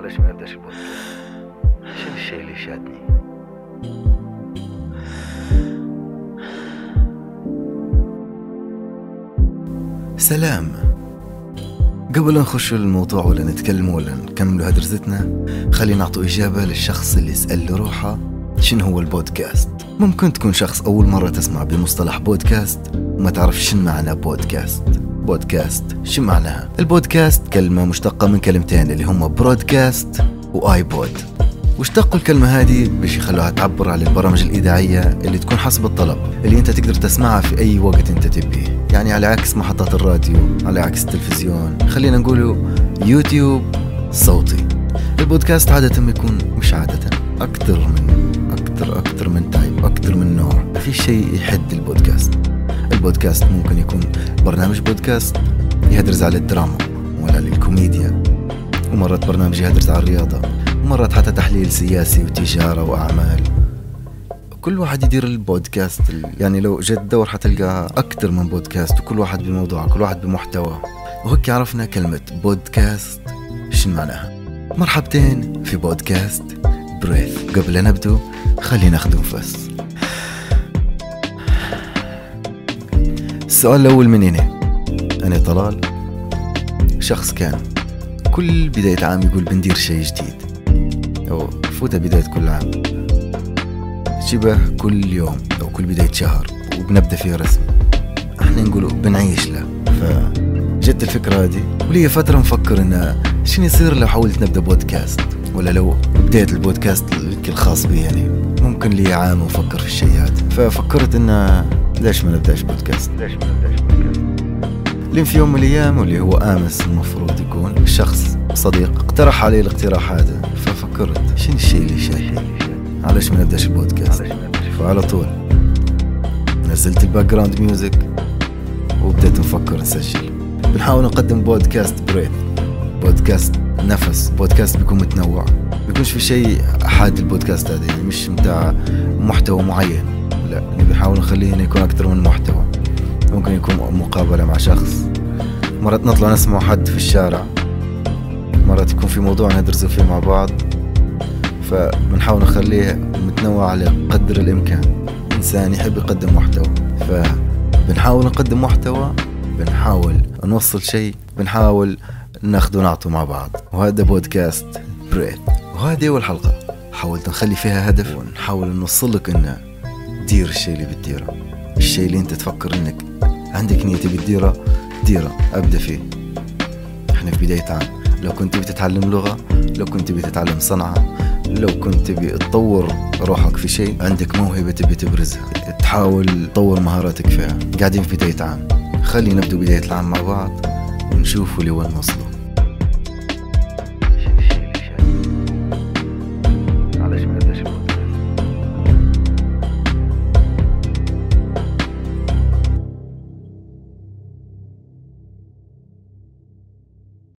معلش ما نبداش البودكاست شنو الشيء اللي شادني. سلام. قبل نخش الموضوع ولا نتكلم ولا نكمل هدرستنا خلينا نعطوا إجابة للشخص اللي يسأل روحه شنو هو البودكاست. ممكن تكون شخص أول مرة تسمع بمصطلح بودكاست وما تعرف شنو معنى بودكاست. بودكاست. شو معناها؟ البودكاست كلمة مشتقة من كلمتين اللي هم برودكاست و iPod واشتقوا الكلمة هذه باش يخلوها تعبر عن البرامج الإذاعية اللي تكون حسب الطلب اللي أنت تقدر تسمعها في أي وقت أنت تبيه. يعني على عكس محطات الراديو على عكس التلفزيون خلينا نقوله يوتيوب صوتي. البودكاست عادة يكون مش عادة أكثر من أكثر أكثر من type أكثر من نوع. ما في شيء يحد البودكاست. البودكاست ممكن يكون برنامج بودكاست يهدرز على الدراما ولا للكوميديا. ومرات برنامج يهدرز على الرياضة ومرات حتى تحليل سياسي وتجارة وأعمال. كل واحد يدير البودكاست يعني لو جيت تدور حتلقى أكثر من بودكاست وكل واحد بموضوع كل واحد بمحتوى. وهيك عرفنا كلمة بودكاست شنو معناها؟ مرحبتين في بودكاست بريث. قبل لا نبدو خلينا ناخذ نفس السؤال الأول من هنا. أنا طلال شخص كان كل بداية عام يقول بندير شيء جديد. أو فوتها بداية كل عام. شبه كل يوم أو كل بداية شهر وبنبدأ فيه رسمي إحنا نقول بنعيش له. فجت الفكرة هذه ولي فترة مفكر إن شنو يصير لو حاولت نبدأ بودكاست؟ ولا لو بديت البودكاست الخاص بي يعني. ممكن لي عام وفكر في الشيء هذا. ففكرت إن ليش ما نبدأش بودكاست ليش ما نبداش بودكاست لين في يوم من الأيام واللي هو أمس المفروض يكون شخص صديق اقترح علي الاقتراح هذا ففكرت شنو الشيء اللي شايف؟ علاش ما نبدأش البودكاست ما فعلى طول نزلت ال background music وبديت نفكر نسجل. بنحاول نقدم بودكاست بريث بودكاست نفس بودكاست بيكون متنوع. بيكونش في شيء حاد البودكاست هذا يعني مش متاع محتوى معين. لا بنحاول نخليه إنه يكون أكثر من محتوى. ممكن يكون مقابلة مع شخص. مرات نطلع نسمع حد في الشارع. مرات يكون في موضوع ندرسه فيه مع بعض. فبنحاول نخليه متنوع على قدر الإمكان. إنسان يحب يقدم محتوى. فبنحاول نقدم محتوى. بنحاول نوصل شيء. بنحاول ناخذ ونعطوا مع بعض. وهذا بودكاست بريث وهذه أول حلقة حاولت نخلي فيها هدف. ونحاول نوصلك إنه دير الشيء اللي بتديره. الشيء اللي انت تفكر انك عندك نية تبي تديره ديره ابدأ فيه. إحنا في بداية عام. لو كنت بتتعلم لغة لو كنت بتتعلم صنعة لو كنت تبي تطور روحك في شيء عندك موهبة تبي تبرزها. تحاول تطور مهاراتك فيها. قاعدين في بداية عام. خلينا نبدو بداية العام مع بعض ونشوف لوين نوصلوا